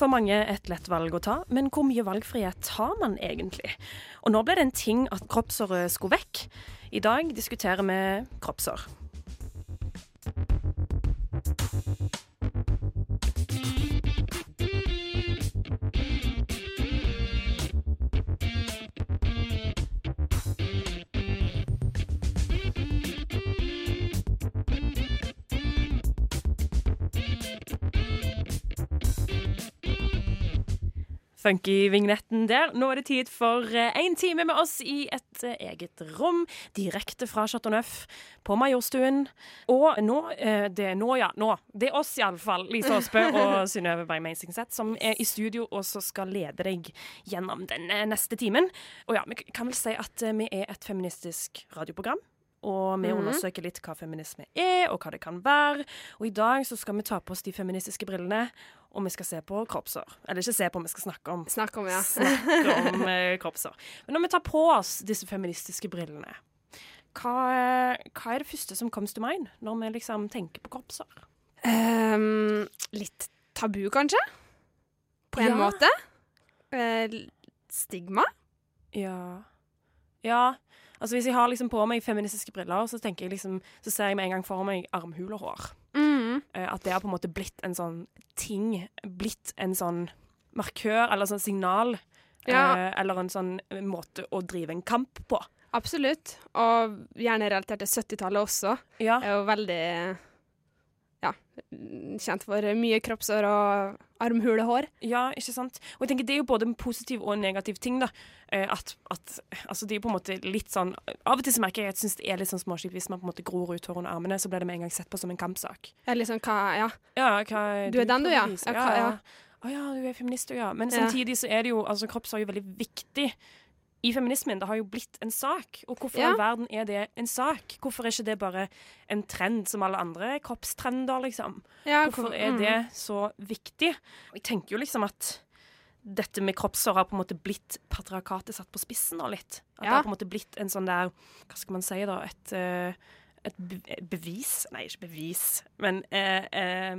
For mange et lett valg å ta, men hvor mye valgfrihet har man egentlig? Og nå ble det en ting at kroppsåret skulle vekk. I dag diskuterer vi kroppsår. Funky vignetten der. Nå er det tid for én time med oss i et eh, eget rom, direkte fra Chateau Neuf på Majorstuen. Og nå eh, Det er nå, ja. Nå. Det er oss, iallfall. Lise Aasbø og Synnøve Berg Meisingseth som er i studio og så skal lede deg gjennom den eh, neste timen. Og ja, vi kan vel si at eh, vi er et feministisk radioprogram. Og vi undersøker litt hva feminisme er, og hva det kan være. Og i dag så skal vi ta på oss de feministiske brillene, og vi skal se på kroppsår. Eller ikke se på, vi skal snakke om, Snakk om, ja. snakke om eh, kroppsår. Men når vi tar på oss disse feministiske brillene, hva, hva er det første som comes to mind når vi liksom tenker på kroppsår? Um, litt tabu, kanskje? På en Ja. måte. Eh, stigma. Ja. Ja. Altså Hvis jeg har liksom på meg feministiske briller, så tenker jeg liksom, så ser jeg med en gang for meg armhulehår. Mm. Eh, At det har på en måte blitt en sånn ting. Blitt en sånn markør, eller sånn signal. Ja. Eh, eller en sånn måte å drive en kamp på. Absolutt. Og gjerne relatert til 70-tallet også. Ja. Er jo veldig ja, kjent for mye kroppsår og armhulehår. Ja, ikke sant? Og jeg tenker Det er jo både en positiv og en negativ ting. da. Eh, At, at altså Det er på en måte litt sånn Av og til så merker jeg at jeg synes det er litt sånn småskitt hvis man på en måte gror ut hår under armene, så blir det med en gang sett på som en kampsak. Ja, liksom hva Ja. Ja, hva Du er den, du, ja. Ja, hva- ja. Å ja, du er feminist, du, ja. Men samtidig så er det jo altså Kroppsår jo veldig viktig i feminismen. Det har jo blitt en sak. Og hvorfor i Ja. i verden er det en sak? Hvorfor er ikke det bare en trend som alle andre kroppstrender, liksom? ja Hvorfor hvor- er mm. det så viktig? Jeg tenker jo liksom at dette med kroppsår har på en måte blitt patriarkatet satt på spissen nå litt. At det har på en måte blitt en sånn der Hva skal man si, da? Et, eh, et bevis Nei, ikke bevis, men eh, eh,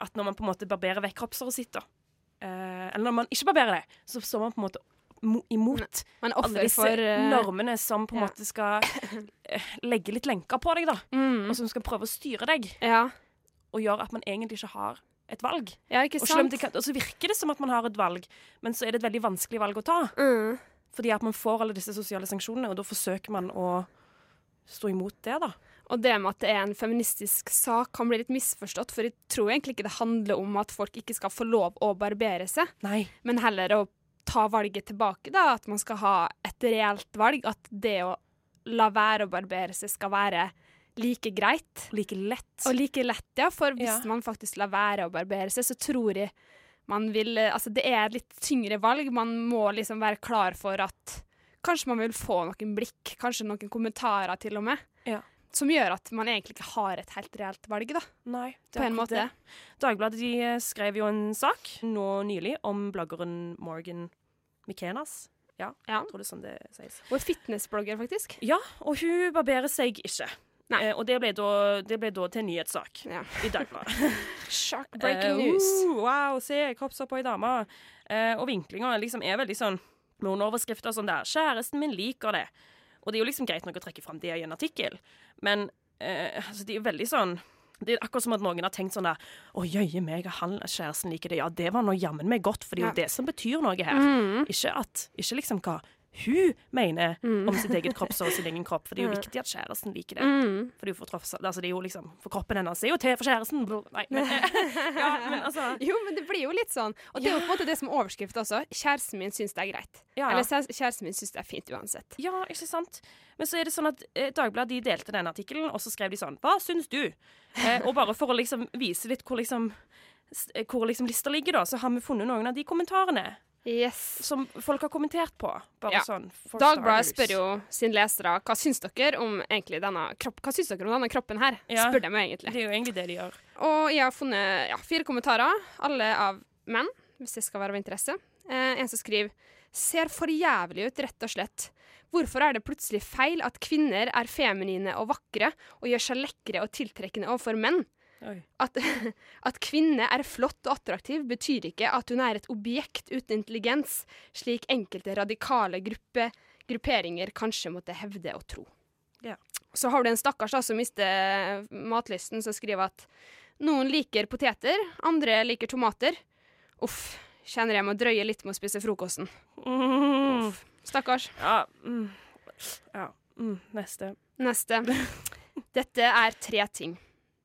at når man på en måte barberer vekk kroppsåret sitt, da eh, Eller når man ikke barberer det, så står man på en måte imot men alle disse for uh, normene som på en ja. måte skal eh, legge litt lenker på deg, da. mm. Og som skal prøve å styre deg, Ja. og gjøre at man egentlig ikke har et valg. ja, ikke Og, sant? det kan, og så virker det som at man har et valg, men så er det et veldig vanskelig valg å ta. Mm. Fordi at man får alle disse sosiale sanksjonene, og da forsøker man å stå imot det, da. Og det med at det er en feministisk sak, kan bli litt misforstått. For jeg tror egentlig ikke det handler om at folk ikke skal få lov å barbere seg, Nei. men heller å ta valget tilbake. da, At man skal ha et reelt valg. At det å la være å barbere seg skal være like greit. Like lett. Og like lett, ja. For hvis Ja. man faktisk lar være å barbere seg, så tror jeg man vil eh, Altså, det er et litt tyngre valg. Man må liksom være klar for at kanskje man vil få noen blikk, kanskje noen kommentarer til og med. Ja. Som gjør at man egentlig ikke har et helt reelt valg, da. Nei, På er en måte. det. Dagbladet de eh, skrev jo en sak nå nylig om bloggeren Morgan McKenas. Ja, Ja. jeg tror det er sånn det sies. Og fitnessblogger, faktisk. Ja, og hun barberer seg ikke. Eh, og det ble, da, det ble da til nyhetssak Ja. i Dagbladet. Shock Eh, breaking news. uh, wow, se kroppsår på ei dame. Eh, og vinklinga liksom er veldig sånn med overskrifter sånn der 'Kjæresten min liker det'. Og det er jo liksom greit nok å trekke fram det i en artikkel, men eh, altså, det er jo veldig sånn det er akkurat som at noen har tenkt sånn der 'Å, jøye meg, han kjæresten liker det.' Ja, det var nå jammen meg godt, for det er jo det som betyr noe her. Mm. Ikke at Ikke liksom hva hun mener Mm. om sitt eget kroppsår og sin egen kropp, for det er jo viktig at kjæresten liker det. Mm. For, tross- altså, det liksom, for kroppen hennes er jo til for kjæresten. Nei, men, ja, men altså Jo, men det blir jo litt sånn. Og det er jo på en måte det som er overskrift også. Kjæresten min syns det er greit. Ja. Eller kjæresten min syns det er fint uansett. Ja, ikke sant? Men så er det sånn at eh, Dagbladet de delte den artikkelen, og så skrev de sånn Hva syns du? Eh, og bare for å liksom vise litt hvor liksom eh, hvor liksom lista ligger, da, så har vi funnet noen av de kommentarene. Yes. som folk har kommentert på. Bare Ja. sånn Dagbladet spør jo sine lesere hva syns dere om denne kropp, Hva syns dere om denne kroppen her. Ja. Spør dem egentlig. Det er jo egentlig det de gjør. Og jeg har funnet ja, fire kommentarer, alle av menn, hvis det skal være av interesse. Eh, en som skriver Ser for jævlig ut, rett og slett. Hvorfor er det plutselig feil at kvinner er feminine og vakre og gjør seg lekre og tiltrekkende overfor menn? At, at kvinne er flott og attraktiv, betyr ikke at hun er et objekt uten intelligens, slik enkelte radikale gruppe, grupperinger kanskje måtte hevde og tro. Ja. Så har du en stakkars da, som mister matlysten, som skriver at noen liker poteter, andre liker tomater. Uff, kjenner jeg må drøye litt med å spise frokosten. Mm. Uff, stakkars. Ja. Mm. ja. Mm. Neste. Neste. Dette er tre ting.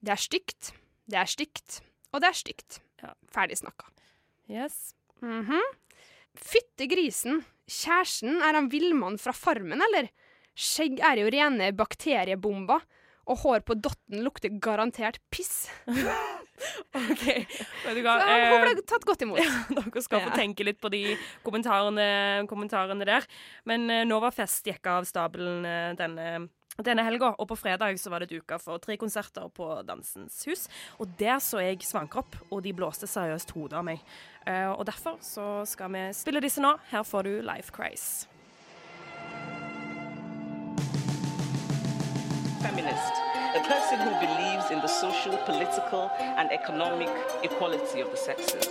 Det er stygt, det er stygt, og det er stygt. Ja. Ferdig snakka. Yes. Mhm. Fytte grisen. Kjæresten, er han villmann fra Farmen, eller? Skjegg er jo rene bakteriebomber, og hår på dotten lukter garantert piss. OK. Vet du Så hva? hun ble Eh, tatt godt imot. dere skal få tenke litt på de kommentarene, kommentarene der. Men eh, Nova Fest gikk av stabelen eh, denne denne helga, og på fredag så var det duka for tre konserter på Dansens Hus. Og der så jeg Svankropp, og de blåste seriøst hodet av meg. Eh, og derfor så skal vi spille disse nå. Her får du Life Craze. feminist, a person who believes in the social, political, and economic equality of the sexes.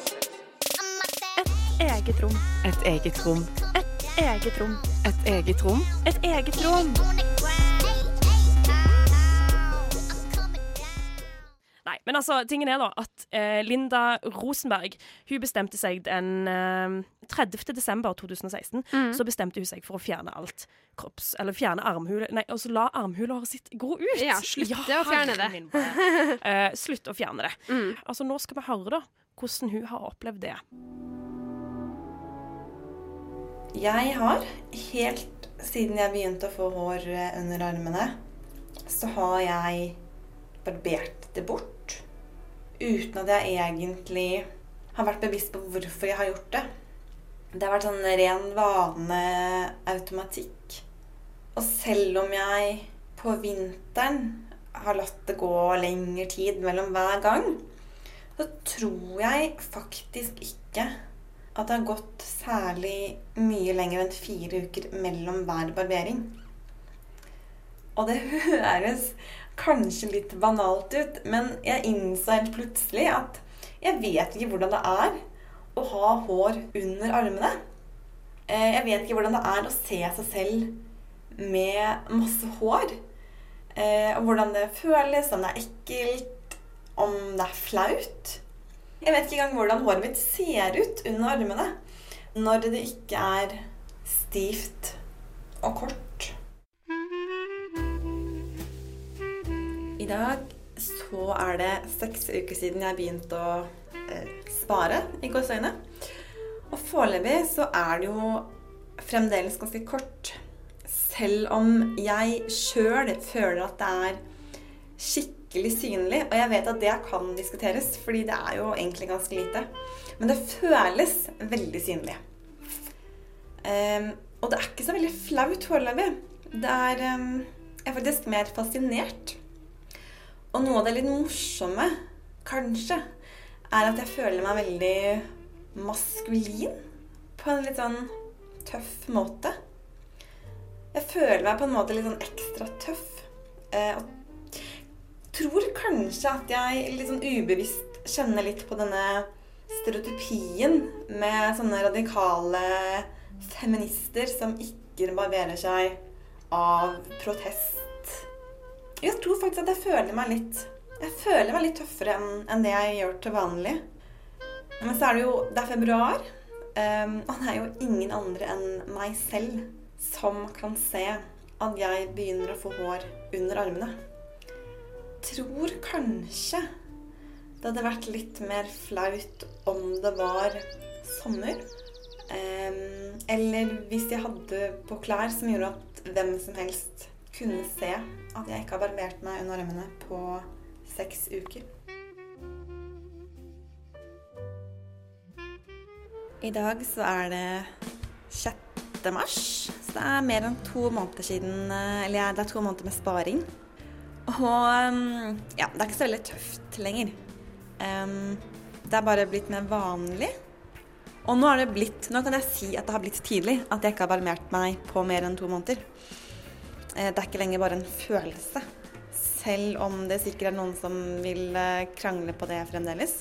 Eget rom. Et eget rom. Et Eget rom. Et eget rom. Et eget rom. Nei, men altså, tingen er da at eh, Linda Rosenberg hun bestemte seg den eh, 30. desember 2016. Så bestemte hun seg for å fjerne alt kropps... Eller fjerne armhule... Nei, altså la armhulehåret sitt gå ut! Ja, slutte å fjerne det. min. Eh, slutt å fjerne det. Mm. Altså, nå skal vi høre da hvordan hun har opplevd det. Jeg har, helt siden jeg begynte å få hår eh, under armene, så har jeg barbert det bort. Uten at jeg egentlig har vært bevisst på hvorfor jeg har gjort det. Det har vært sånn ren vane, automatikk. Og selv om jeg på vinteren har latt det gå lengre tid mellom hver gang, så tror jeg faktisk ikke at det har gått særlig mye lenger enn fire uker mellom hver barbering. Og det høres kanskje litt banalt ut, men jeg innså helt plutselig at jeg vet ikke hvordan det er å ha hår under armene. Eh, Jeg vet ikke hvordan det er å se seg selv med masse hår. Eh, Og hvordan det føles, om det er ekkelt, om det er flaut. Jeg vet ikke engang hvordan håret mitt ser ut under armene når det ikke er stivt og kort. I dag så er det seks uker siden jeg begynte å eh, spare i gåseøyne. Og foreløpig så er det jo fremdeles ganske kort. Selv om jeg sjøl føler at det er skikkelig synlig. Og jeg vet at det kan diskuteres, fordi det er jo egentlig ganske lite. Men det føles veldig synlig. Ehm, og det er ikke så veldig flaut foreløpig. Det er ehm, Jeg er faktisk mer fascinert. Og noe av det litt morsomme, kanskje, er at jeg føler meg veldig maskulin. På en litt sånn tøff måte. Jeg føler meg på en måte litt sånn ekstra tøff. Eh, og tror kanskje at jeg litt sånn ubevisst kjenner litt på denne stereotypien med sånne radikale feminister som ikke barberer seg av protest. Jeg tror faktisk at jeg føler meg litt Jeg føler meg litt tøffere enn enn det jeg gjør til vanlig. Men så er det jo Det er februar, um, og det er jo ingen andre enn meg selv som kan se at jeg begynner å få hår under armene. Tror kanskje det hadde vært litt mer flaut om det var sommer. Um, eller hvis jeg hadde på klær som gjorde at hvem som helst kunne se at jeg ikke har barbert meg under armene på seks uker. I dag så er det 6. mars, så det er mer enn to måneder siden Eller det er to måneder med sparing. Og um, ja, det er ikke så veldig tøft lenger. Um, det er bare blitt mer vanlig. Og nå, er det blitt, nå kan jeg si at det har blitt tidlig at jeg ikke har barmert meg på mer enn to måneder. Eh, Det er ikke lenger bare en følelse, selv om det sikkert er noen som vil eh, krangle på det fremdeles.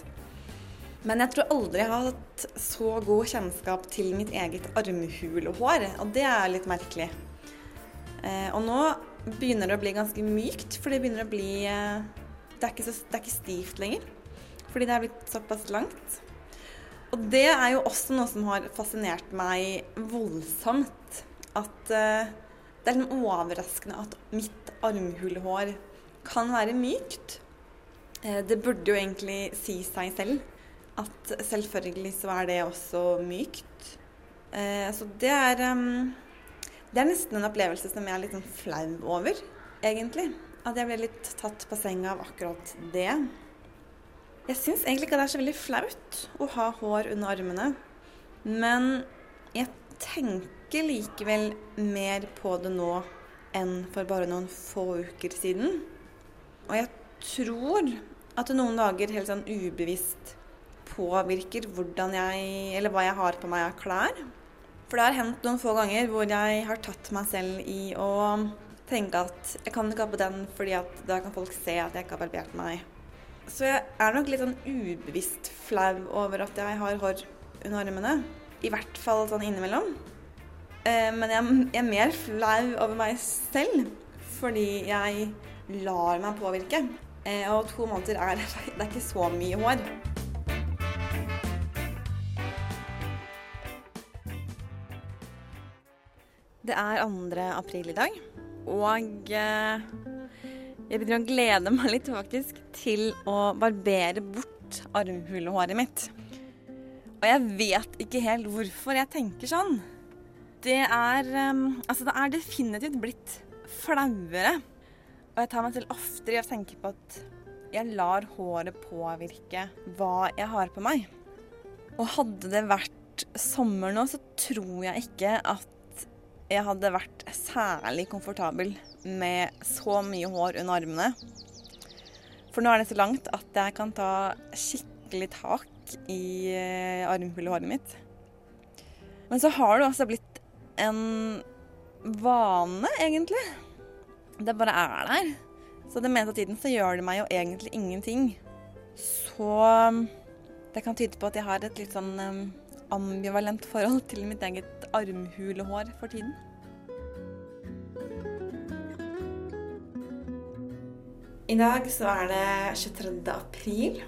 Men jeg tror aldri jeg har hatt så god kjennskap til mitt eget armhulehår, og det er litt merkelig. Eh, Og nå begynner det å bli ganske mykt, for det begynner å bli Det er ikke, så, det er ikke stivt lenger, fordi det er blitt såpass langt. Og det er jo også noe som har fascinert meg voldsomt. At det er litt overraskende at mitt armhulehår kan være mykt. Eh, det burde jo egentlig si seg selv at selvfølgelig så er det også mykt. Eh, så det er Det er nesten en opplevelse som jeg er litt sånn flau over, egentlig. At jeg ble litt tatt på senga av akkurat det. Jeg syns egentlig ikke det er så veldig flaut å ha hår under armene. Men jeg tenker likevel mer på det nå enn for bare noen få uker siden. Og jeg tror at det noen dager helt sånn ubevisst påvirker hvordan jeg, eller hva jeg har på meg av klær. For det har hendt noen få ganger hvor jeg har tatt meg selv i å tenke at jeg kan ikke ha på den fordi at da kan folk se at jeg ikke har barbert meg. Så jeg er nok litt sånn ubevisst flau over at jeg har hår under armene. I hvert fall sånn innimellom. Eh, Men jeg er mer flau over meg selv fordi jeg lar meg påvirke. Eh, Og to måneder er, det er ikke så mye hår. Det er 2. april i dag, og eh, jeg begynner å glede meg litt faktisk til å barbere bort armhulehåret mitt. Og jeg vet ikke helt hvorfor jeg tenker sånn. Det er eh, Altså, det er definitivt blitt flauere. Og jeg tar meg selv oftere i å tenke på at jeg lar håret påvirke hva jeg har på meg. Og hadde det vært sommer nå, så tror jeg ikke at jeg hadde vært særlig komfortabel med så mye hår under armene. For nå er det så langt at jeg kan ta skikkelig tak i eh, armhulehåret mitt. Men så har det også blitt en vane, egentlig. Det bare er der. Så det meste av tiden så gjør det meg jo egentlig ingenting. Så um, det kan tyde på at jeg har et litt sånn um, ambivalent forhold til mitt eget armhulehår for tiden. I dag så er det 23. april,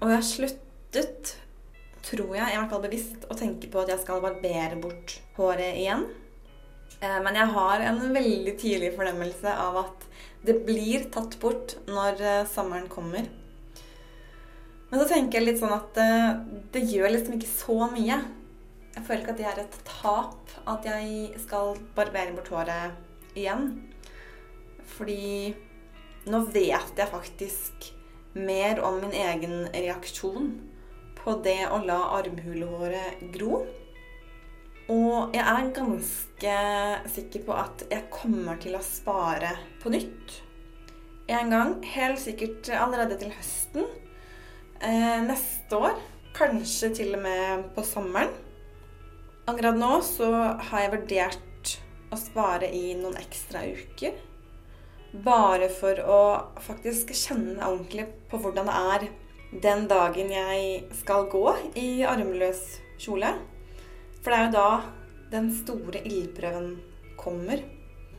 og jeg har sluttet, tror jeg, i hvert fall bevisst, å tenke på at jeg skal barbere bort håret igjen. Eh, Men jeg har en veldig tidlig fornemmelse av at det blir tatt bort når eh, sommeren kommer. Men så tenker jeg litt sånn at eh, det gjør liksom ikke så mye. Jeg føler ikke at det er et tap at jeg skal barbere bort håret igjen. Fordi nå vet jeg faktisk mer om min egen reaksjon på det å la armhulehåret gro. Og jeg er ganske sikker på at jeg kommer til å spare på nytt. En gang, helt sikkert allerede til høsten. Eh, neste år. Kanskje til og med på sommeren. Akkurat nå så har jeg vurdert å spare i noen ekstra uker. Bare for å faktisk kjenne ordentlig på hvordan det er den dagen jeg skal gå i armløs kjole. For det er jo da den store ildprøven kommer.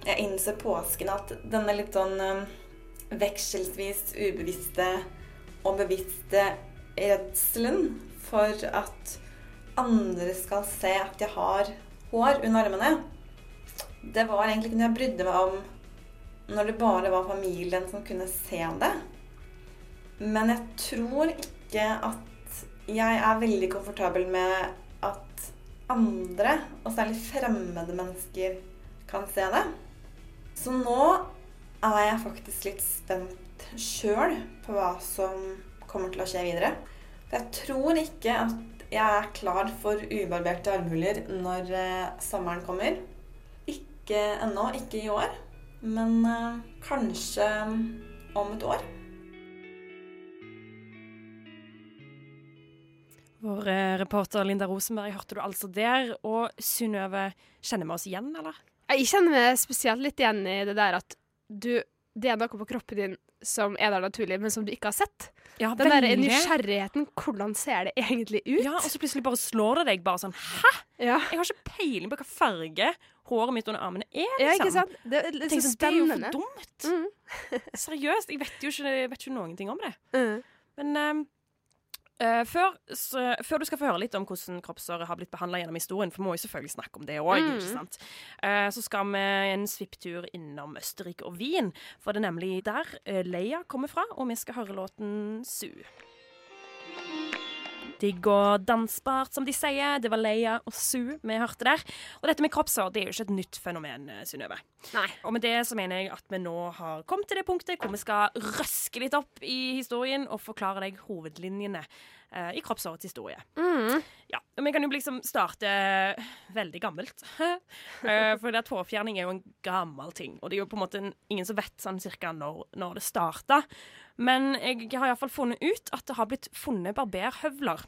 Jeg innser påsken at denne litt sånn vekselvis vekselsvis ubevisste og bevisste redselen for at andre skal se at jeg har hår under armene, det var egentlig ikke noe jeg brydde meg om når det bare var familien som kunne se det. Men jeg tror ikke at jeg er veldig komfortabel med at andre, og særlig fremmede mennesker, kan se det. Så nå er jeg faktisk litt spent sjøl på hva som kommer til å skje videre. For jeg tror ikke at jeg er klar for ubarberte armhuler når eh, sommeren kommer. Ikke ennå, ikke i år, men eh, kanskje om et år. Vår eh, reporter Linda Rosenberg hørte du altså der. Og Synnøve, kjenner vi oss igjen, eller? Jeg kjenner meg spesielt litt igjen i det der at du Det er noe på kroppen din som er der naturlig, men som du ikke har sett. Ja, Den der veldig. nysgjerrigheten. Hvordan ser det egentlig ut? Ja, og så plutselig bare slår det deg bare sånn Hæ?! Ja. Jeg har ikke peiling på hva farge håret mitt under armene er. Ja, liksom. ikke sant? Det er litt Tenk så det er jo for dumt. Mm. Seriøst. Jeg vet jo ikke, vet ikke noen ting om det. Mm. Men ehm, eh, før, så, før du skal få høre litt om hvordan kroppshåret har blitt behandla gjennom historien, for vi må jo selvfølgelig snakke om det òg, Mm. Eh, så skal vi en svipptur innom Østerrike og Wien. For det er nemlig der eh, Leia kommer fra, og vi skal høre låten Su. Digg og dansbart, som de sier. Det var Leia og Su vi hørte der. Og dette med kroppshår det er jo ikke et nytt fenomen, Synnøve. Og med det så mener jeg at vi nå har kommet til det punktet hvor vi skal røske litt opp i historien og forklare deg hovedlinjene eh, i kroppshårets historie. Mm. Ja, Vi kan jo liksom starte veldig gammelt. Eh, For det at hårfjerning er jo en gammel ting. Og det er jo på en måte ingen som vet sånn cirka når, når det starta. Men jeg har iallfall funnet ut at det har blitt funnet barberhøvler.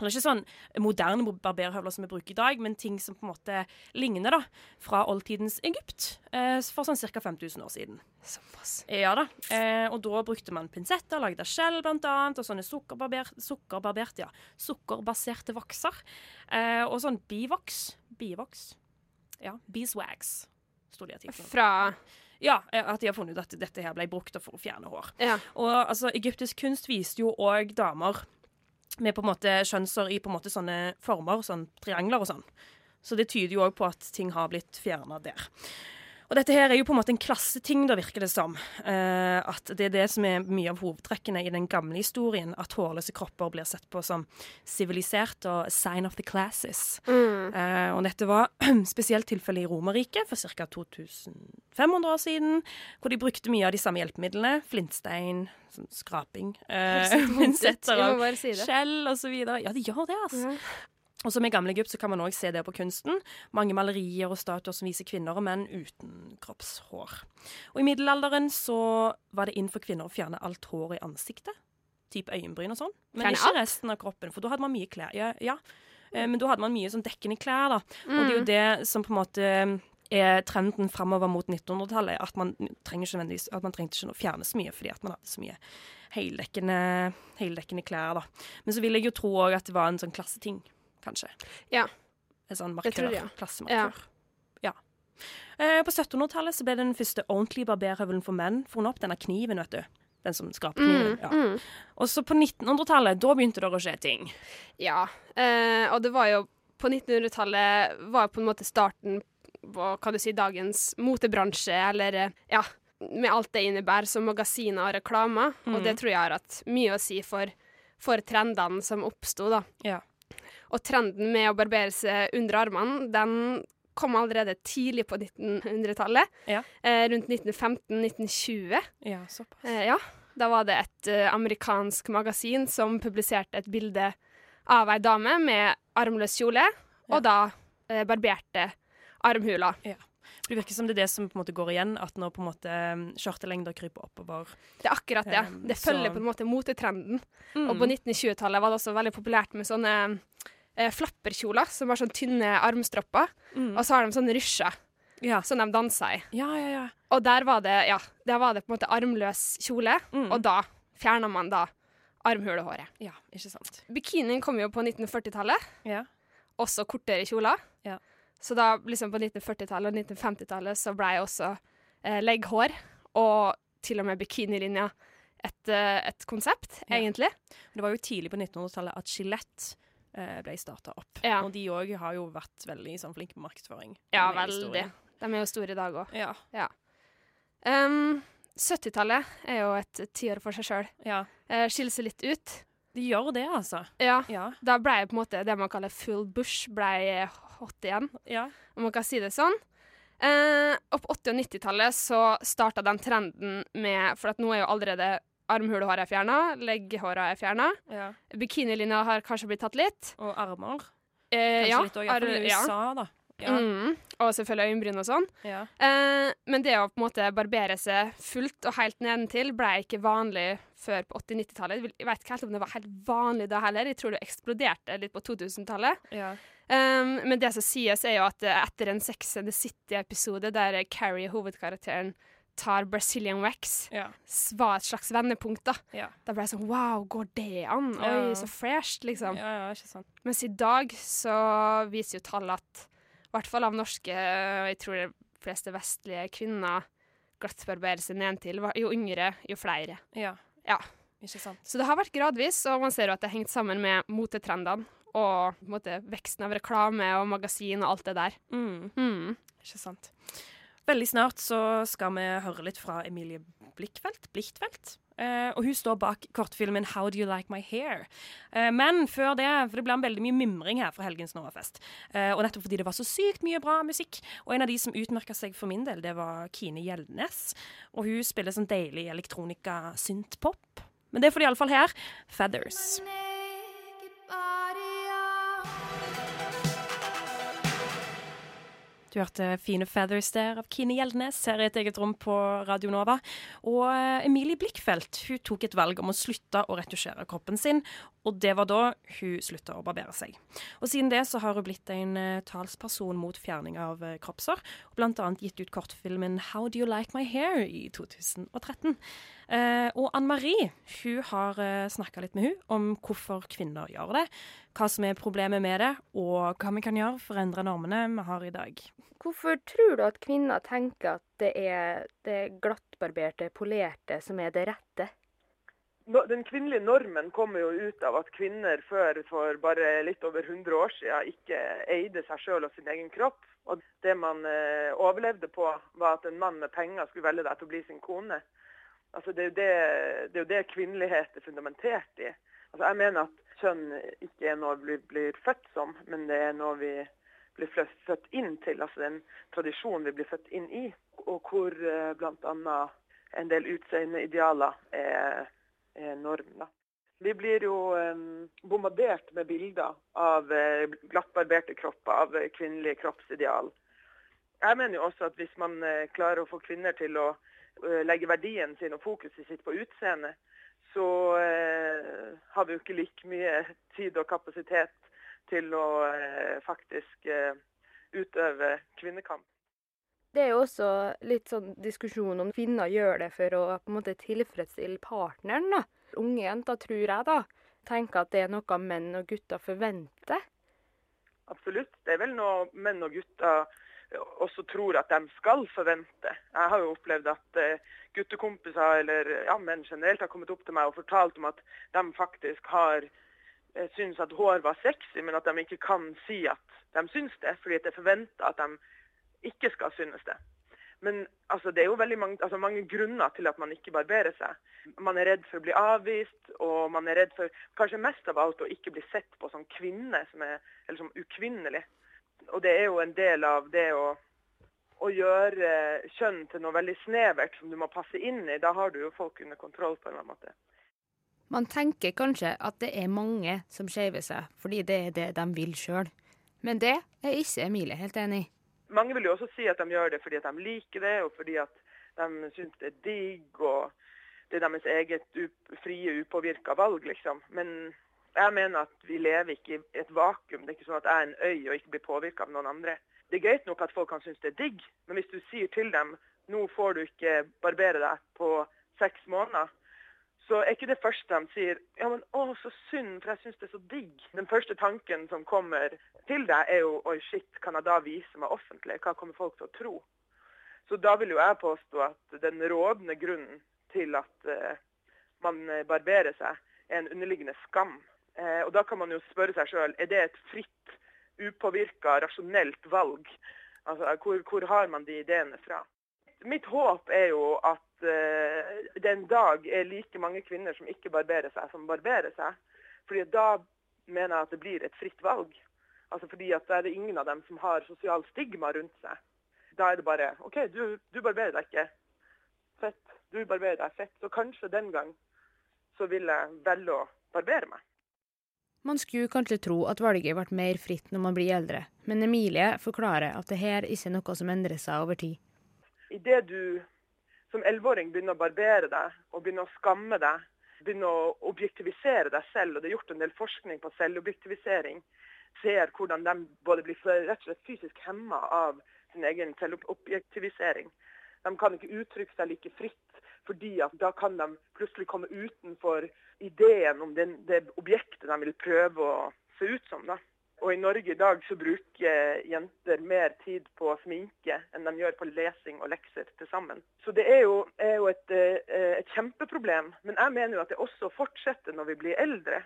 Eller ikke sånn moderne barberhøvler som vi bruker i dag, men ting som på en måte ligner da, fra oldtidens Egypt eh, for sånn ca. 5000 år siden. Såpass. Ja da. Eh, og da brukte man pinsetter lagd av skjell, annet, og sånne sukkerbarber, sukkerbarberte, ja, sukkerbaserte vokser. Eh, og sånn bivoks. Bivoks. Ja, beeswax, sto det i artikkelen. Fra Ja, at de har funnet ut at dette her ble brukt for å fjerne hår. Ja. Og altså, egyptisk kunst viste jo òg damer med på en måte skjønnser i på en måte sånne former, sånn triangler og sånn. Så det tyder jo òg på at ting har blitt fjerna der. Og dette her er jo på en måte en klasseting, da virker det som. Eh, at det er det som er mye av hovedtrekkene i den gamle historien. At hårløse kropper blir sett på som sivilisert og sign of the classes. mm. Eh, og dette var spesielt tilfellet i Romerriket for ca. 2500 år siden, hvor de brukte mye av de samme hjelpemidlene. Flintstein, sånn skraping, eh, bare si skjell osv. Ja, de gjør det, altså. Ja. Og som i gamle Egypt så kan man òg se det på kunsten. Mange malerier og statuer som viser kvinner og menn uten kroppshår. Og i middelalderen så var det inn for kvinner å fjerne alt hår i ansiktet. Typ øyenbryn og sånn. Men Fjerne ikke alt? resten av kroppen, for da hadde man mye klær. Ja, ja. Eh, Men da hadde man mye sånn dekkende klær, da. Mm. Og det er jo det som på en måte er trenden framover mot 1900-tallet. At man trenger ikke nødvendigvis At man trengte ikke å fjerne så mye fordi at man hadde så mye heldekkende, heldekkende klær, da. Men så vil jeg jo tro òg at det var en sånn klasseting, kanskje. Ja. En sånn Det markør. jeg, ja. Ja. Eh, på 1700-tallet så ble den første ordentlige barberhøvelen for menn funnet opp. Denne kniven, vet du. Den som skraper kniven. Mm, Ja. mm. Og så på 1900-tallet, da begynte det å skje ting. Ja, eh, og det var jo På 1900-tallet var på en måte starten på hva du sier, dagens motebransje, eller ja, med alt det innebærer som magasiner og reklamer. Og Mm. det tror jeg har hatt mye å si for, for trendene som oppsto, da. Ja. Og trenden med å barbere seg under armene, den kom allerede tidlig på 1900-tallet. Ja. Eh, rundt 1915-1920. Ja, såpass. Eh, ja, da var det et eh, amerikansk magasin som publiserte et bilde av ei dame med armløs kjole, Ja. og da eh, barberte armhula. Ja. Det virker som det er det som på en måte går igjen, at når på en måte skjørtelengder kryper oppover Det er akkurat det. Um, Det følger så- på en måte motetrenden. mm. Og på 1920-tallet var det også veldig populært med sånne eh, flapperkjoler som har sånn tynne armstropper, mm. og så har de sånn rysjer ja. som de danser i. ja, ja, ja. Og der var det, ja, der var det på en måte armløs kjole, Mm. og da fjerna man da armhulehåret. Ja, ikke sant. Bikinien kom jo på 1940-tallet. Ja. også kortere kjoler. Ja. Så da liksom på 1940-tallet og 1950-tallet så ble også eh, legghår og til og med bikinilinja et, eh, et konsept, Ja. egentlig. Det var jo tidlig på 1900-tallet at eh, ble starta opp. Ja. Og de òg har jo vært veldig sånn, flinke på markedsføring. Ja, veldig. De er jo store i dag òg. Ja. Um, 70-tallet er jo et tiår for seg sjøl. ja. Eh, skiller seg litt ut. De gjør det, altså. Ja. Ja. Da ble på en måte det man kaller full bush, ble hot igjen. ja. om man kan si det sånn. Eh, og på 80- og 90-tallet så starta den trenden med For nå er jo allerede armhulehåret er fjerna, legghåra er fjerna. Ja. Bikinilinja har kanskje blitt tatt litt. Og armer. Eh, ja, litt også, iallfall i ar- ja. USA, da. Ja. Mm, og selvfølgelig øyenbryn og sånn. Ja. Eh, men det å på en måte barbere seg fullt og helt nedentil ble ikke vanlig før på 80-90-tallet. Jeg vet ikke helt om det var helt vanlig da heller. Jeg tror det eksploderte litt på 2000-tallet. Ja. Um, men det som sies, er jo at etter en Sex and the City-episode der Carrie, hovedkarakteren, tar Brazilian wax, Ja. var et slags vendepunkt. Da Ja. Da ble jeg sånn Wow, går det an? Ja. Oi, så fresht, liksom. ja, ja, ikke sant. Mens i dag så viser jo tall at i hvert fall av norske, og jeg tror de fleste vestlige kvinner glattbarberer seg nedentil. Jo yngre, jo flere. Ja. Ja. Ikke sant. Så det har vært gradvis, og man ser jo at det har hengt sammen med motetrendene og en måte, veksten av reklame og magasin og alt det der. Mm. Mm. Ikke sant. Veldig snart så skal vi høre litt fra Emilie Blikkfeldt. Blichtfeldt. Eh, og hun står bak kortfilmen 'How Do You Like My Hair'. Eh, men før det, for det ble veldig mye mimring her fra Helgens Novafest. Eh, og nettopp fordi det var så sykt mye bra musikk. Og en av de som utmerka seg for min del, det var Kine Gjeldnes. Og hun spiller sånn deilig elektronika synth-pop. Men det får de iallfall her. 'Feathers'. Du hørte fine feathers der av Kine Gjeldnes her i et eget rom på Radio Nova. Og eh, Emilie Blikkfeldt hun tok et valg om å slutte å retusjere kroppen sin, og det var da hun slutta å barbere seg. Og siden det så har hun blitt en eh, talsperson mot fjerning av eh, kroppsår, og annet gitt ut kortfilmen How Do You Like My Hair i 2013. Eh, og Anne Marie hun har eh, snakka litt med hun om hvorfor kvinner gjør det, hva som er problemet med det, og hva vi kan gjøre for å endre normene vi har i dag. Hvorfor tror du at kvinner tenker at det er det glattbarberte, polerte som er det rette? Den kvinnelige normen kommer jo ut av at kvinner før for bare litt over 100 år siden ikke eide seg sjøl og sin egen kropp. Og det man eh, overlevde på, var at en mann med penger skulle velge deg til å bli sin kone. Altså det, er det, det er jo det kvinnelighet er fundamentert i. Altså jeg mener at kjønn ikke er noe vi blir født som, men det er noe vi blir født inn til. Altså den tradisjonen tradisjon vi blir født inn i. Og hvor eh, bl.a. en del utseendeidealer er, er norm. Da. Vi blir jo um, bombardert med bilder av uh, glattbarberte kropper, av uh, kvinnelige kroppsideal. Jeg mener jo også at hvis man klarer å få kvinner til å eh, legge verdien sin og fokuset sitt på utseende, så eh, har vi jo ikke like mye tid og kapasitet til å eh, faktisk eh, utøve kvinnekamp. Det er jo også litt sånn diskusjon om kvinner gjør det for å på en måte tilfredsstille partneren. da. Unge jenter, tror jeg, da, tenker at det er noe menn og gutter forventer. Absolutt. Det er vel noe menn og gutter også tror at de skal forvente. Jeg har jo opplevd at eh, guttekompiser eller ja, menn generelt har kommet opp til meg og fortalt om at de faktisk har eh, syns at hår var sexy, men at de ikke kan si at de syns det, fordi det er forventa at de ikke skal synes det. Men altså, det er jo veldig mange, altså, mange grunner til at man ikke barberer seg. Man er redd for å bli avvist, og man er redd for kanskje mest av alt å ikke bli sett på som kvinne, som er eller som ukvinnelig. Og det er jo en del av det å, å gjøre kjønn til noe veldig snevert som du må passe inn i. Da har du jo folk under kontroll på en eller annen måte. Man tenker kanskje at det er mange som skeiver seg fordi det er det de vil sjøl. Men det er ikke Emilie helt enig i. Mange vil jo også si at de gjør det fordi at de liker det, og fordi at de syns det er digg, og det er deres eget frie, upåvirka valg, liksom. Men jeg mener at vi lever ikke i et vakuum. Det er ikke sånn at jeg er en øy og ikke blir påvirka av noen andre. Det er greit nok at folk kan synes det er digg, men hvis du sier til dem nå får du ikke barbere deg på seks måneder, så er ikke det første de sier ja, men å, så synd, for jeg synes det er så digg. Den første tanken som kommer til deg, er jo oi, shit, kan jeg da vise meg offentlig? Hva kommer folk til å tro? Så da vil jo jeg påstå at den rådende grunnen til at uh, man barberer seg, er en underliggende skam. Eh, og da kan man jo spørre seg sjøl er det et fritt, upåvirka, rasjonelt valg? Altså, hvor, hvor har man de ideene fra? Mitt håp er jo at eh, det en dag er like mange kvinner som ikke barberer seg, som barberer seg. Fordi da mener jeg at det blir et fritt valg. Altså fordi at da er det ingen av dem som har sosial stigma rundt seg. Da er det bare OK, du, du barberer deg ikke. Fett. Du barberer deg. Fett. Så kanskje den gang så vil jeg velge å barbere meg. Man skulle kanskje tro at valget ble mer fritt når man blir eldre, men Emilie forklarer at det her ikke er noe som endrer seg over tid. Idet du som elleveåring begynner å barbere deg og begynner å skamme deg, begynner å objektivisere deg selv, og det er gjort en del forskning på selvobjektivisering, ser hvordan de både blir rett og slett fysisk hemma av sin egen selvobjektivisering. De kan ikke uttrykke seg like fritt, fordi at da kan de plutselig komme utenfor ideen om den, det objektet de vil prøve å se ut som. da. Og i Norge i dag så bruker jenter mer tid på sminke enn de gjør på lesing og lekser til sammen. Så det er jo, er jo et, eh, et, kjempeproblem. Men jeg mener jo at det også fortsetter når vi blir eldre.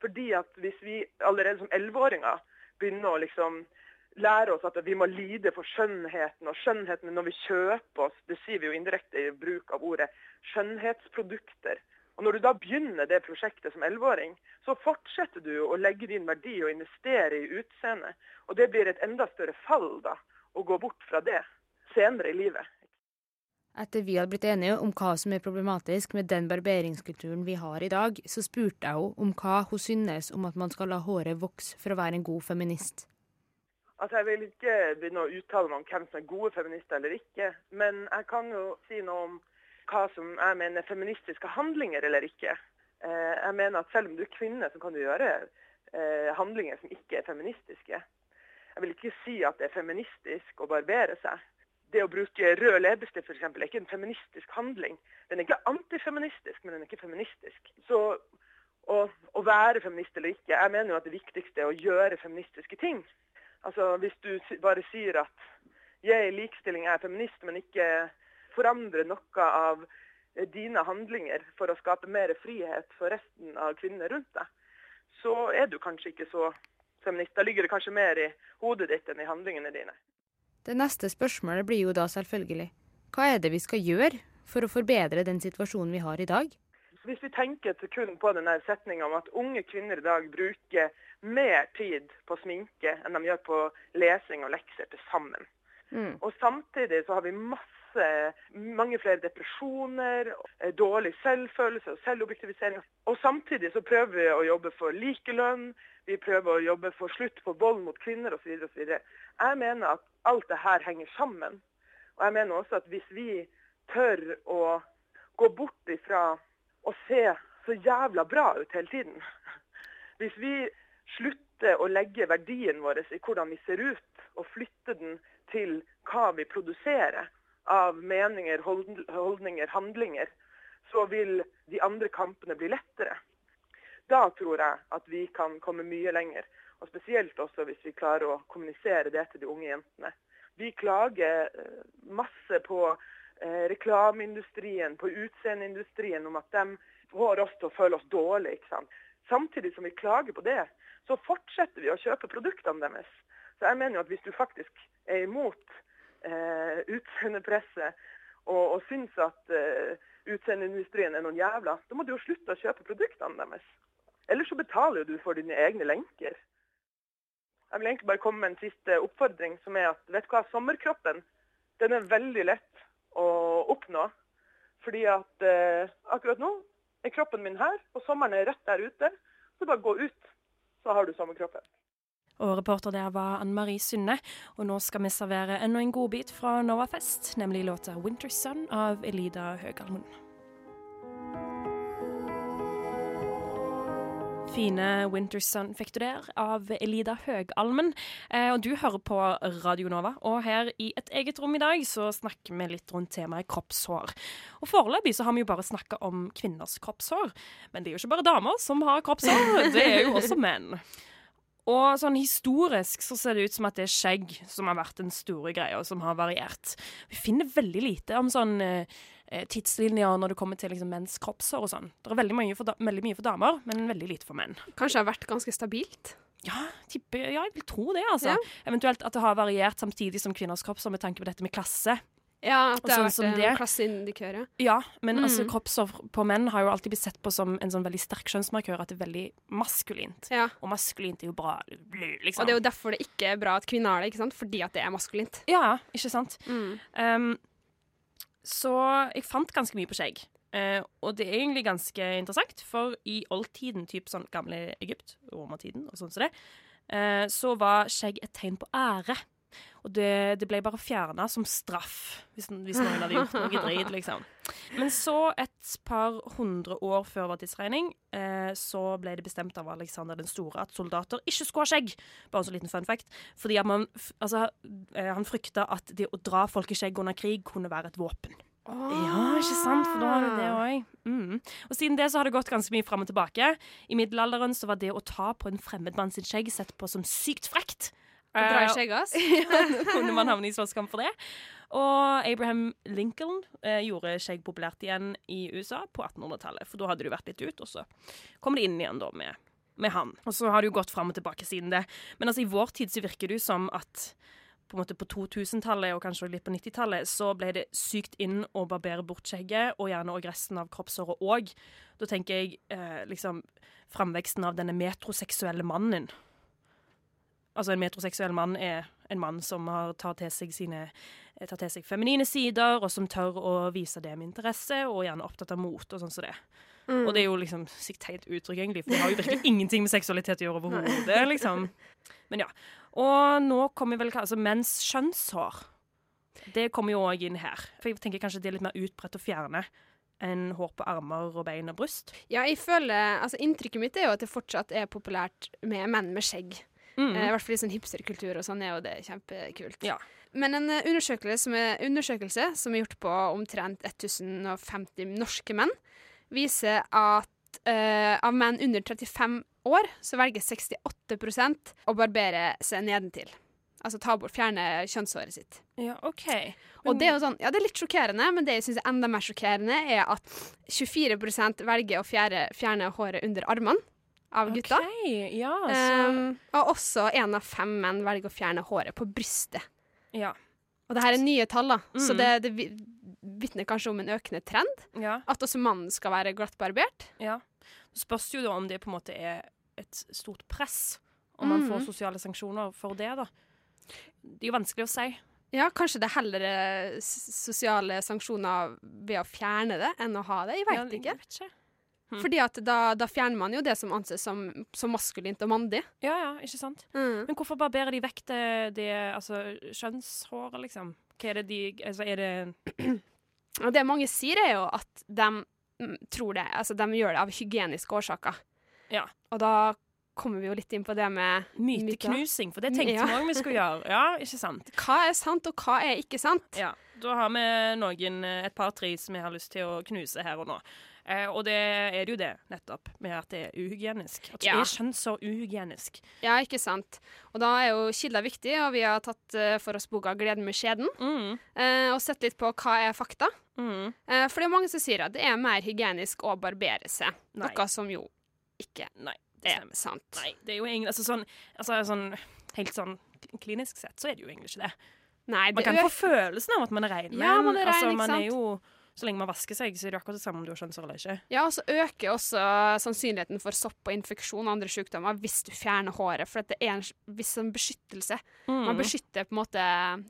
Fordi at hvis vi allerede som elleveåringer begynner å liksom lære oss at vi må lide for skjønnheten, og skjønnheten når vi kjøper oss, det sier vi jo indirekte i bruk av ordet, skjønnhetsprodukter. Og Når du da begynner det prosjektet som elleveåring, så fortsetter du å legge din verdi og investere i utseendet. Og det blir et enda større fall da, å gå bort fra det senere i livet. Etter vi hadde blitt enige om hva som er problematisk med den barberingskulturen vi har i dag, så spurte jeg henne om hva hun synes om at man skal la håret vokse for å være en god feminist. Altså, Jeg vil ikke begynne å uttale meg om hvem som er gode feminister eller ikke, men jeg kan jo si noe om hva som jeg mener er feministiske handlinger eller ikke. Eh, jeg mener at selv om du er kvinne, så kan du gjøre eh, handlinger som ikke er feministiske. Jeg vil ikke si at det er feministisk å barbere seg. Det å bruke rød leppestift f.eks. er ikke en feministisk handling. Den er ikke antifeministisk, men den er ikke feministisk. Så å, å, være feminist eller ikke, jeg mener jo at det viktigste er å gjøre feministiske ting. Altså Hvis du bare sier at jeg i likestilling er feminist, men ikke forandrer noe av eh, dine handlinger for å skape mer frihet for resten av kvinner rundt deg, så er du kanskje ikke så feminist. Da ligger det kanskje mer i hodet ditt enn i handlingene dine. Det neste spørsmålet blir jo da selvfølgelig hva er det vi skal gjøre for å forbedre den situasjonen vi har i dag? Hvis vi tenker kun på denne setninga om at unge kvinner i dag bruker mer tid på sminke enn de gjør på lesing og lekser til sammen. Mm. Og samtidig så har vi masse mange flere depresjoner, eh, dårlig selvfølelse og selvobjektivisering. Og samtidig så prøver vi å jobbe for likelønn, vi prøver å jobbe for slutt på vold mot kvinner osv. Jeg mener at alt det her henger sammen. Og jeg mener også at hvis vi tør å gå bort ifra å se så jævla bra ut hele tiden Hvis vi slutter å legge verdien vår i hvordan vi ser ut, og flytte den til hva vi produserer, av meninger, holdninger, handlinger, så vil de andre kampene bli lettere. Da tror jeg at vi kan komme mye lenger. Og spesielt også hvis vi klarer å kommunisere det til de unge jentene. Vi klager eh, masse på eh, reklameindustrien, på utseendeindustrien, om at de får oss til å føle oss dårlige. Samtidig som vi klager på det, så fortsetter vi å kjøpe produktene deres. Så jeg mener jo at hvis du faktisk er imot eh, utseendepresset og, og syns at eh, utseendeindustrien er noen jævla, da må du jo slutte å kjøpe produktene deres. Ellers så betaler du for dine egne lenker. Jeg vil egentlig bare komme med en siste oppfordring, som er at vet du hva, sommerkroppen den er veldig lett å oppnå. Fordi at eh, akkurat nå er kroppen min her, og sommeren er rett der ute. Så bare gå ut, så har du sommerkroppen. Og reporter der var Ann Marie Synne. Og nå skal vi servere enda en godbit fra Novafest, nemlig låta 'Winter Sun' av Elida Høgalmund. Fine Winter Sun fikk du der av Elida Høgalmen. Eh, og du hører på Radio Nova. Og her i et eget rom i dag så snakker vi litt rundt temaet kroppshår. Og foreløpig så har vi jo bare snakka om kvinners kroppshår. Men det er jo ikke bare damer som har kroppshår, det er jo også menn. Og sånn historisk så ser det ut som at det er skjegg som har vært den store greia, og som har variert. Vi finner veldig lite om sånn eh, tidslinjer når det kommer til liksom, menns kroppshår og sånn. Det er veldig mye, for, veldig mye, for, damer, men veldig lite for menn. Kanskje det har vært ganske stabilt? Ja, type, ja, jeg vil tro det, altså. Ja. Eventuelt at det har variert samtidig som kvinners kroppshår med tanke på dette med klasse. Ja, at det har sånn vært en klasseindikør, ja. Ja, men altså, mm. altså kroppshår på menn har jo alltid blitt sett på som en sånn veldig sterk kjønnsmarkør, at det er veldig maskulint. Ja. Og maskulint er jo bra, liksom. Og det er jo derfor det ikke er bra at kvinner har det, ikke sant? Fordi at det er maskulint. Ja, ikke sant. Mm. Um, så jeg fant ganske mye på skjegg. Eh, og det er egentlig ganske interessant, for i oldtiden, typ sånn gamle Egypt, romertiden og sånn som det, eh, så var skjegg et tegn på ære. Og det, det ble bare fjerna som straff, hvis, hvis noen hadde gjort noe drit, liksom. Men så, et par hundre år før vår tidsregning, eh, så ble det bestemt av Alexander den store at soldater ikke skulle ha skjegg. Bare en så liten fun fact. Fordi man, altså, eh, han frykta at det å dra folk i skjegg under krig kunne være et våpen. Ja, ikke sant? For da har du det òg. Mm. Og siden det så har det gått ganske mye fram og tilbake. I middelalderen så var det å ta på en fremmed mann sitt skjegg sett på som sykt frekt. Dra i Eh, skjegget ja, kunne man havne i slåsskamp for det. Og Abraham Lincoln eh, gjorde skjegg populært igjen i USA på 1800-tallet. For da hadde du vært litt ut, og så kom det inn igjen da med, med han. Og så har det jo gått fram og tilbake siden det. Men altså i vår tid så virker det jo som at på på 2000-tallet og kanskje litt på 90-tallet så ble det sykt inn å barbere bort skjegget, og gjerne òg resten av kroppshåret òg. Da tenker jeg eh, liksom framveksten av denne metroseksuelle mannen. Altså En metroseksuell mann er en mann som har tar til seg sine eh, tar til seg feminine sider, og som tør å vise det med interesse, og gjerne opptatt av mot og sånn som det. Mm. Og det er jo liksom sykt teit uttrykk, egentlig, for det har jo virkelig ingenting med seksualitet å gjøre overhodet, liksom. Men ja. Og nå kommer vel altså menns kjønnshår. Det kommer jo òg inn her. For jeg tenker kanskje det er litt mer utbredt å fjerne enn hår på armer og bein og bryst. Ja, jeg føler, altså Inntrykket mitt er jo at det fortsatt er populært med menn med skjegg. Mm. Eh, I hvert fall i sånn hipsterkultur og sånn er jo det kjempekult. Ja. Men en eh, undersøkelse som er, undersøkelse som er gjort på omtrent 1050 norske menn, viser at eh, av menn under 35 år så velger 68% å barbere seg nedentil. Altså ta bort, fjerne kjønnshåret sitt. Ja, OK. Og det er jo sånn, ja, det er litt sjokkerende, men det jeg syns er enda mer sjokkerende, er at 24% velger å fjerne, fjerne håret under armene av gutta. Okay, ja, så Um, og også én av fem menn velger å fjerne håret på brystet. Ja. Og det her er nye tall, da, så Mm. det, det vitner kanskje om en økende trend. ja. At også mannen skal være glattbarbert. Ja. Det spørs jo da om det på en måte er et stort press. Om man får Mhm. sosiale sanksjoner for det, da. Det er jo vanskelig å si. Ja, kanskje det er heller sosiale sanksjoner ved å fjerne det, enn å ha det. Jeg Ja, ikke. Jeg vet ikke. Hm. Fordi at da, da fjerner man jo det som anses som, som maskulint og mandig. Ja, ja, ikke sant? Mm. Men hvorfor barberer de vekk det, det altså, kjønnshåret, liksom? Hva er det de Altså, er det det mange sier, er jo at de mm, tror det, altså de gjør det av hygieniske årsaker. Ja. Og da kommer vi jo litt inn på det med myteknusing? For det tenkte Ja. vi òg vi skulle gjøre. Ja, ikke sant? Hva er sant, og hva er ikke sant? Ja. Da har vi noen, eh, et par-tre som vi har lyst til å knuse her og nå. Eh, og det er jo det, nettopp, med at det er uhygienisk. At Ja. er kjønnsår uhygienisk? Ja, ikke sant. Og da er jo kilder viktig, og vi har tatt uh, for oss boka 'Gleden med skjeden', Mm. eh, og sett litt på hva er fakta. Mm. Eh, for det er mange som sier at det er mer hygienisk å barbere seg, Nei. noe som jo ikke Nei, det er stemmer. sant. Nei, det er jo egentlig altså sånn, altså sånn Helt sånn klinisk sett så er det jo egentlig ikke det. Nei, Man kan få følelsen av at man er rein, Ja, men man er rein, altså, man er jo Så lenge man vasker seg, så er det akkurat det samme om du har kjønnshår eller ikke. Ja, og så øker også sannsynligheten for sopp og infeksjon og andre sykdommer hvis du fjerner håret, for det er en viss beskyttelse. beskyttelse. Man Mm. beskytter på en måte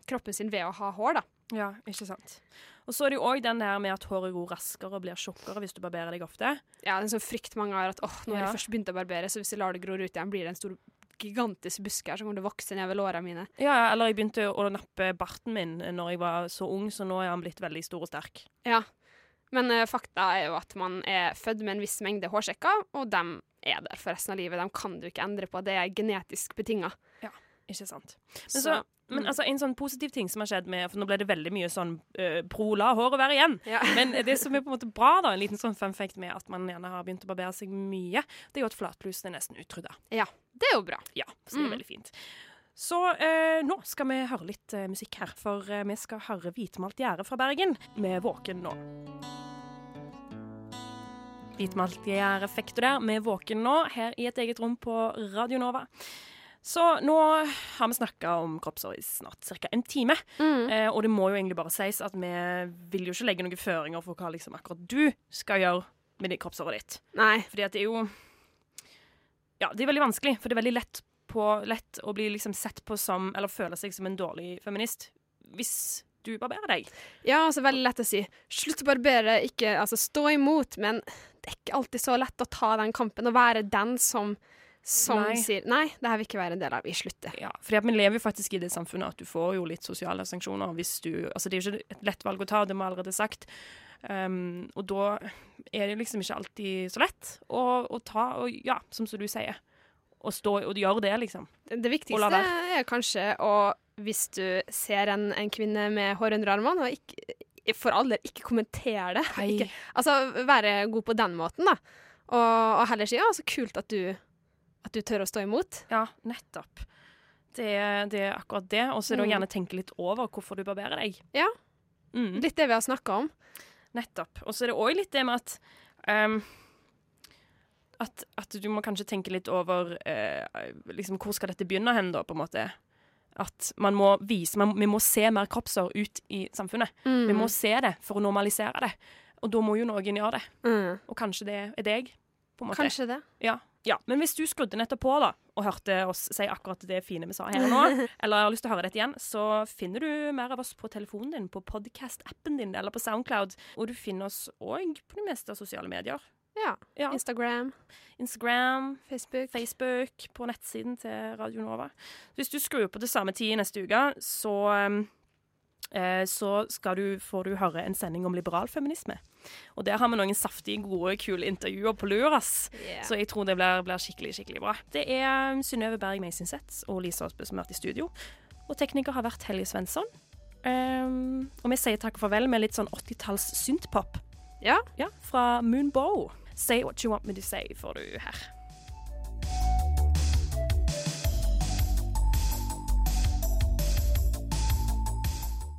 kroppen sin ved å ha hår, da. Ja, ikke sant. Og så er det jo òg den der med at håret går raskere og blir tjukkere hvis du barberer deg ofte. Ja, det er en sånn frykt mange har at åh, nå har Ja. jeg først begynt å barbere, så hvis jeg lar det gro ut igjen, blir det en stor gigantisk busk her som kommer til å vokse nedover lårene mine. Ja, eller jeg begynte å nappe barten min når jeg var så ung, så nå er han blitt veldig stor og sterk. Ja. Men uh, fakta er jo at man er født med en viss mengde hårsekker, og de er der for resten av livet. De kan du ikke endre på. Det er genetisk betinga. Ikke sant. Men, så, men mm. altså, en sånn positiv ting som har skjedd med For nå ble det veldig mye sånn uh, pro la håret være igjen. Ja. Men det som er på en måte bra, da, en liten sånn fun fact med at man gjerne har begynt å barbere seg mye, det er jo at flatlusen er nesten utrydda. Ja, det er jo bra. Ja, så det er Mm. veldig fint. Så uh, nå skal vi høre litt uh, musikk her, for vi skal høre Hvitmalt gjerde fra Bergen med Våken nå. Hvitmalt gjerde fikk du der med Våken nå, her i et eget rom på Radio Nova. Så nå har vi snakka om kroppshår i snart ca. en time. Mm. Eh, og det må jo egentlig bare sies at vi vil jo ikke legge noen føringer for hva liksom akkurat du skal gjøre med det kroppshåret ditt. Nei. Fordi at det er jo Ja, det er veldig vanskelig, for det er veldig lett, på, lett å bli liksom sett på som Eller føle seg som en dårlig feminist hvis du barberer deg. Ja, altså veldig lett å si. Slutt å barbere, ikke altså stå imot, men det er ikke alltid så lett å ta den kampen og være den som, som Nei. sier nei, det her vil ikke være en del av, vi slutter. Ja, fordi vi lever jo faktisk i det samfunnet at du får jo litt sosiale sanksjoner hvis du Altså, det er jo ikke et lett valg å ta, det må jeg allerede sagt. Um, og da er det liksom ikke alltid så lett å, å ta, og ja, som så du sier, å stå og gjøre det, liksom. Det viktigste er kanskje å, hvis du ser en, en kvinne med hår under armene, og ikke, for all del ikke kommentere det. Ikke, altså være god på den måten, da. Og, og heller si ja, så kult at du, at du tør å stå imot. Ja, nettopp. Det, det er akkurat det. Og så er det å Mm. gjerne tenke litt over hvorfor du barberer deg. Ja. Mm. Litt det vi har snakka om. Nettopp. Og så er det òg litt det med at um, at, at du må kanskje tenke litt over eh, liksom, Hvor skal dette begynne hen, da, på en måte? At man må vise man, Vi må se mer kroppsår ut i samfunnet. Mm. Vi må se det for å normalisere det. Og da må jo noen gjøre det. Mm. Og kanskje det er deg. på en måte. Kanskje det. Ja. Ja. Men hvis du skrudde nettopp på da, og hørte oss si akkurat det fine vi sa her nå, eller har lyst til å høre dette igjen, så finner du mer av oss på telefonen din, på podcast-appen din eller på Soundcloud. Og du finner oss òg på de meste sosiale medier. Ja. Ja. Instagram, Instagram, Facebook. Facebook, på nettsiden til Radio Nova. Hvis du skrur på til samme tid neste uke, så um, så skal du, får du høre en sending om liberal feminisme. Og der har vi noen saftige, gode, kule intervjuer på lur. Yeah. Så jeg tror det blir, blir skikkelig, skikkelig bra. Det er um, Synnøve Berg Meisinseth og Lisa Aasbø som har vært i studio. Og tekniker har vært Helge Svensson. Um, og vi sier takk og farvel med litt sånn 80-talls syntpop. Ja. Ja, fra Moonbow. Say what you want me to say, får du her.